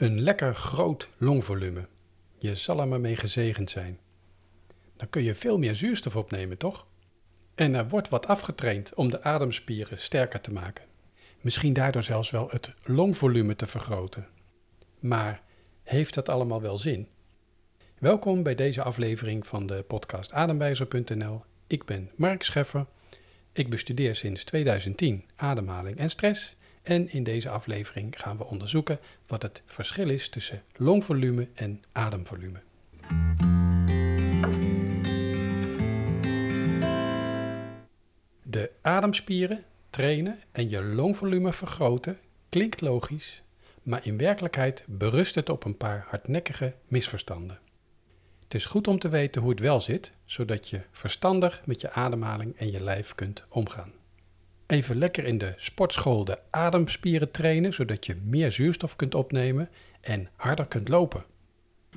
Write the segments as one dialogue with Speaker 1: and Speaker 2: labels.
Speaker 1: Een lekker groot longvolume. Je zal er maar mee gezegend zijn. Dan kun je veel meer zuurstof opnemen, toch? En er wordt wat afgetraind om de ademspieren sterker te maken. Misschien daardoor zelfs wel het longvolume te vergroten. Maar heeft dat allemaal wel zin? Welkom bij deze aflevering van de podcast Ademwijzer.nl. Ik ben Mark Scheffer. Ik bestudeer sinds 2010 ademhaling en stress en in deze aflevering gaan we onderzoeken wat het verschil is tussen longvolume en ademvolume. De ademspieren trainen en je longvolume vergroten klinkt logisch, maar in werkelijkheid berust het op een paar hardnekkige misverstanden. Het is goed om te weten hoe het wel zit, zodat je verstandig met je ademhaling en je lijf kunt omgaan. Even lekker in de sportschool de ademspieren trainen, zodat je meer zuurstof kunt opnemen en harder kunt lopen.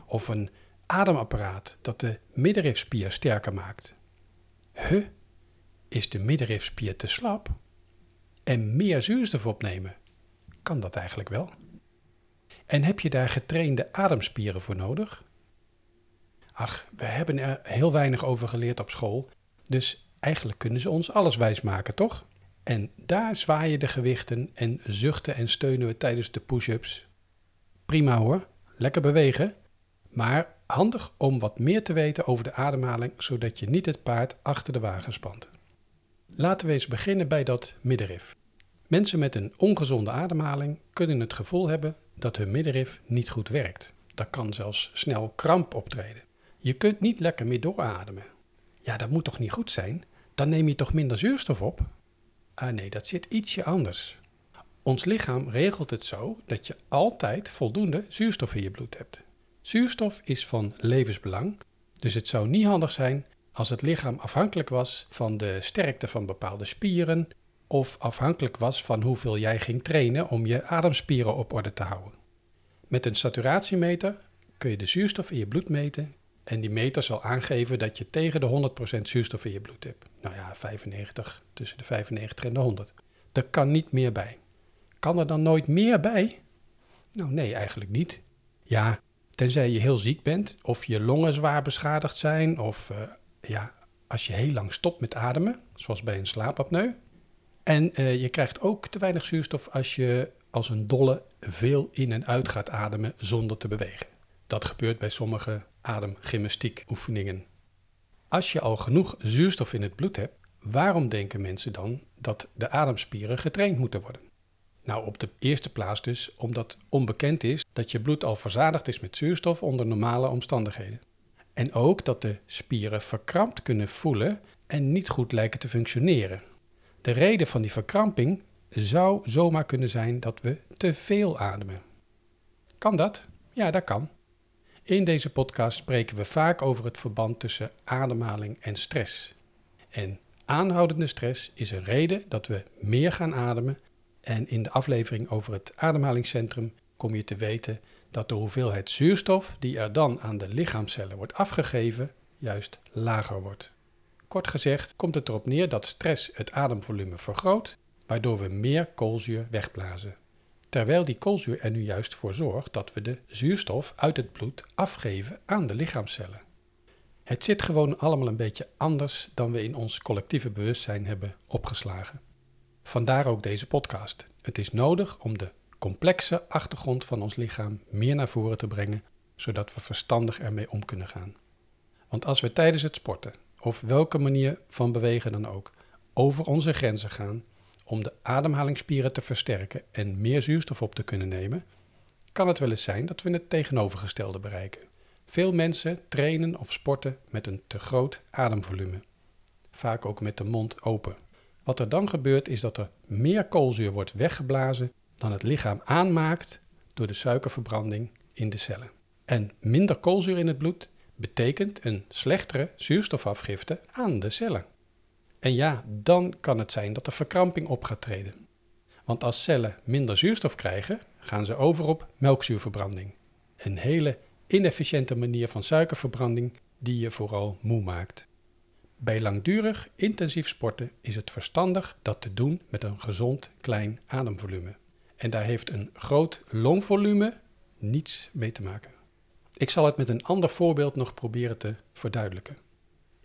Speaker 1: Of een ademapparaat dat de middenrifspier sterker maakt. Huh? Is de middenrifspier te slap? En meer zuurstof opnemen? Kan dat eigenlijk wel? En heb je daar getrainde ademspieren voor nodig? Ach, we hebben er heel weinig over geleerd op school, dus eigenlijk kunnen ze ons alles wijsmaken, toch? En daar zwaaien de gewichten en zuchten en steunen we tijdens de push-ups. Prima hoor, lekker bewegen. Maar handig om wat meer te weten over de ademhaling, zodat je niet het paard achter de wagen spant. Laten we eens beginnen bij dat middenrif. Mensen met een ongezonde ademhaling kunnen het gevoel hebben dat hun middenrif niet goed werkt. Daar kan zelfs snel kramp optreden. Je kunt niet lekker meer doorademen. Ja, dat moet toch niet goed zijn? Dan neem je toch minder zuurstof op? Ah nee, dat zit ietsje anders. Ons lichaam regelt het zo dat je altijd voldoende zuurstof in je bloed hebt. Zuurstof is van levensbelang, dus het zou niet handig zijn als het lichaam afhankelijk was van de sterkte van bepaalde spieren of afhankelijk was van hoeveel jij ging trainen om je ademspieren op orde te houden. Met een saturatiemeter kun je de zuurstof in je bloed meten en die meter zal aangeven dat je tegen de 100% zuurstof in je bloed hebt. Nou ja, 95, tussen de 95 en de 100. Er kan niet meer bij. Kan er dan nooit meer bij? Nou nee, eigenlijk niet. Ja, tenzij je heel ziek bent, of je longen zwaar beschadigd zijn, of uh, ja, als je heel lang stopt met ademen, zoals bij een slaapapneu. En uh, je krijgt ook te weinig zuurstof als je als een dolle veel in en uit gaat ademen zonder te bewegen. Dat gebeurt bij sommige ademgymnastiek oefeningen. Als je al genoeg zuurstof in het bloed hebt, waarom denken mensen dan dat de ademspieren getraind moeten worden? Nou, op de eerste plaats dus omdat onbekend is dat je bloed al verzadigd is met zuurstof onder normale omstandigheden. En ook dat de spieren verkrampt kunnen voelen en niet goed lijken te functioneren. De reden van die verkramping zou zomaar kunnen zijn dat we te veel ademen. Kan dat? Ja, dat kan. In deze podcast spreken we vaak over het verband tussen ademhaling en stress. En aanhoudende stress is een reden dat we meer gaan ademen. En in de aflevering over het ademhalingscentrum kom je te weten dat de hoeveelheid zuurstof die er dan aan de lichaamcellen wordt afgegeven, juist lager wordt. Kort gezegd komt het erop neer dat stress het ademvolume vergroot, waardoor we meer koolzuur wegblazen terwijl die koolzuur er nu juist voor zorgt dat we de zuurstof uit het bloed afgeven aan de lichaamcellen. Het zit gewoon allemaal een beetje anders dan we in ons collectieve bewustzijn hebben opgeslagen. Vandaar ook deze podcast. Het is nodig om de complexe achtergrond van ons lichaam meer naar voren te brengen, zodat we verstandig ermee om kunnen gaan. Want als we tijdens het sporten, of welke manier van bewegen dan ook, over onze grenzen gaan, om de ademhalingsspieren te versterken en meer zuurstof op te kunnen nemen, kan het wel eens zijn dat we het tegenovergestelde bereiken. Veel mensen trainen of sporten met een te groot ademvolume, vaak ook met de mond open. Wat er dan gebeurt is dat er meer koolzuur wordt weggeblazen dan het lichaam aanmaakt door de suikerverbranding in de cellen. En minder koolzuur in het bloed betekent een slechtere zuurstofafgifte aan de cellen. En ja, dan kan het zijn dat er verkramping op gaat treden. Want als cellen minder zuurstof krijgen, gaan ze over op melkzuurverbranding. Een hele inefficiënte manier van suikerverbranding die je vooral moe maakt. Bij langdurig intensief sporten is het verstandig dat te doen met een gezond klein ademvolume. En daar heeft een groot longvolume niets mee te maken. Ik zal het met een ander voorbeeld nog proberen te verduidelijken.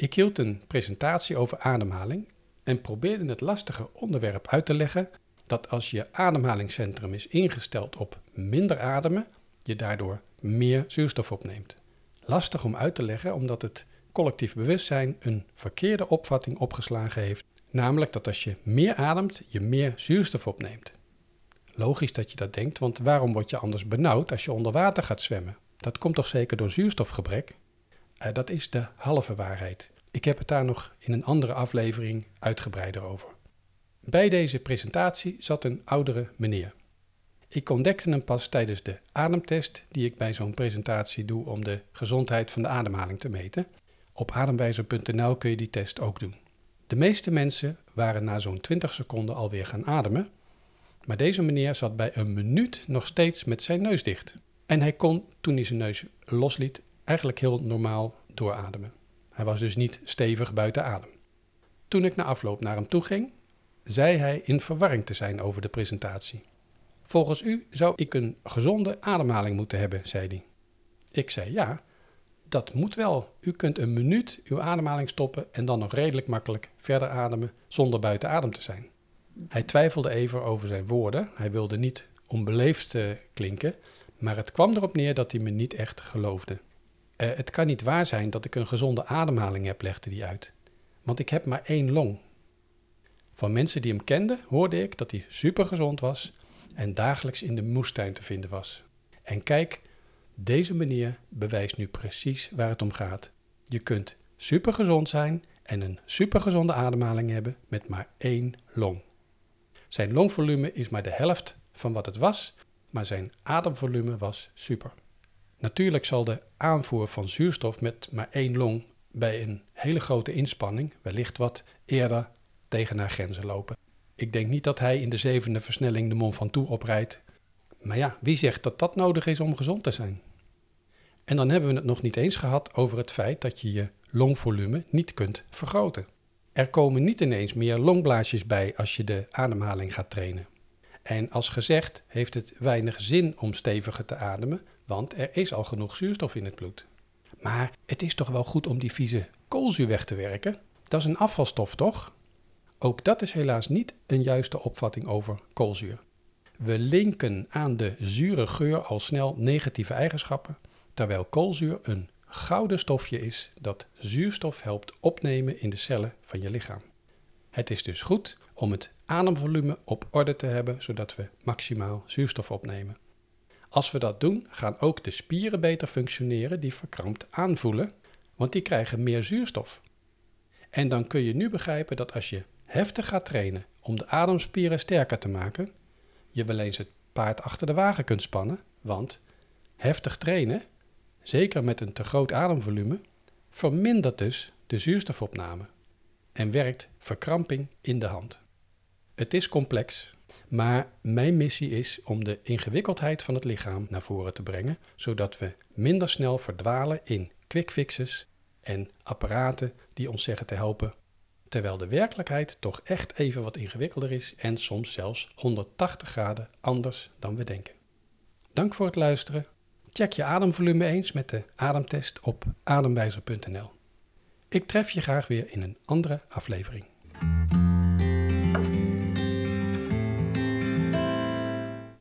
Speaker 1: Ik hield een presentatie over ademhaling en probeerde het lastige onderwerp uit te leggen dat als je ademhalingscentrum is ingesteld op minder ademen, je daardoor meer zuurstof opneemt. Lastig om uit te leggen omdat het collectief bewustzijn een verkeerde opvatting opgeslagen heeft, namelijk dat als je meer ademt, je meer zuurstof opneemt. Logisch dat je dat denkt, want waarom word je anders benauwd als je onder water gaat zwemmen? Dat komt toch zeker door zuurstofgebrek? Uh, dat is de halve waarheid. Ik heb het daar nog in een andere aflevering uitgebreider over. Bij deze presentatie zat een oudere meneer. Ik ontdekte hem pas tijdens de ademtest die ik bij zo'n presentatie doe om de gezondheid van de ademhaling te meten. Op ademwijzer.nl kun je die test ook doen. De meeste mensen waren na zo'n 20 seconden alweer gaan ademen, maar deze meneer zat bij een minuut nog steeds met zijn neus dicht. En hij kon, toen hij zijn neus losliet, eigenlijk heel normaal doorademen. Hij was dus niet stevig buiten adem. Toen ik na afloop naar hem toe ging, zei hij in verwarring te zijn over de presentatie. Volgens u zou ik een gezonde ademhaling moeten hebben, zei hij. Ik zei ja, dat moet wel. U kunt een minuut uw ademhaling stoppen en dan nog redelijk makkelijk verder ademen zonder buiten adem te zijn. Hij twijfelde even over zijn woorden. Hij wilde niet onbeleefd uh, klinken, maar het kwam erop neer dat hij me niet echt geloofde. Uh, het kan niet waar zijn dat ik een gezonde ademhaling heb, legde hij uit. Want ik heb maar één long. Van mensen die hem kenden hoorde ik dat hij supergezond was en dagelijks in de moestuin te vinden was. En kijk, deze meneer bewijst nu precies waar het om gaat. Je kunt supergezond zijn en een supergezonde ademhaling hebben met maar één long. Zijn longvolume is maar de helft van wat het was, maar zijn ademvolume was super. Natuurlijk zal de aanvoer van zuurstof met maar één long bij een hele grote inspanning wellicht wat eerder tegen haar grenzen lopen. Ik denk niet dat hij in de zevende versnelling de Mont Ventoux oprijdt. Maar ja, wie zegt dat dat nodig is om gezond te zijn? En dan hebben we het nog niet eens gehad over het feit dat je je longvolume niet kunt vergroten. Er komen niet ineens meer longblaasjes bij als je de ademhaling gaat trainen. En als gezegd heeft het weinig zin om steviger te ademen, want er is al genoeg zuurstof in het bloed. Maar het is toch wel goed om die vieze koolzuur weg te werken? Dat is een afvalstof, toch? Ook dat is helaas niet een juiste opvatting over koolzuur. We linken aan de zure geur al snel negatieve eigenschappen, terwijl koolzuur een gouden stofje is dat zuurstof helpt opnemen in de cellen van je lichaam. Het is dus goed om het ademvolume op orde te hebben, zodat we maximaal zuurstof opnemen. Als we dat doen, gaan ook de spieren beter functioneren die verkrampt aanvoelen, want die krijgen meer zuurstof. En dan kun je nu begrijpen dat als je heftig gaat trainen om de ademspieren sterker te maken, je wel eens het paard achter de wagen kunt spannen, want heftig trainen, zeker met een te groot ademvolume, vermindert dus de zuurstofopname en werkt verkramping in de hand. Het is complex, maar mijn missie is om de ingewikkeldheid van het lichaam naar voren te brengen, zodat we minder snel verdwalen in quick fixes en apparaten die ons zeggen te helpen terwijl de werkelijkheid toch echt even wat ingewikkelder is en soms zelfs 180 graden anders dan we denken. Dank voor het luisteren. Check je ademvolume eens met de ademtest op ademwijzer.nl. Ik tref je graag weer in een andere aflevering.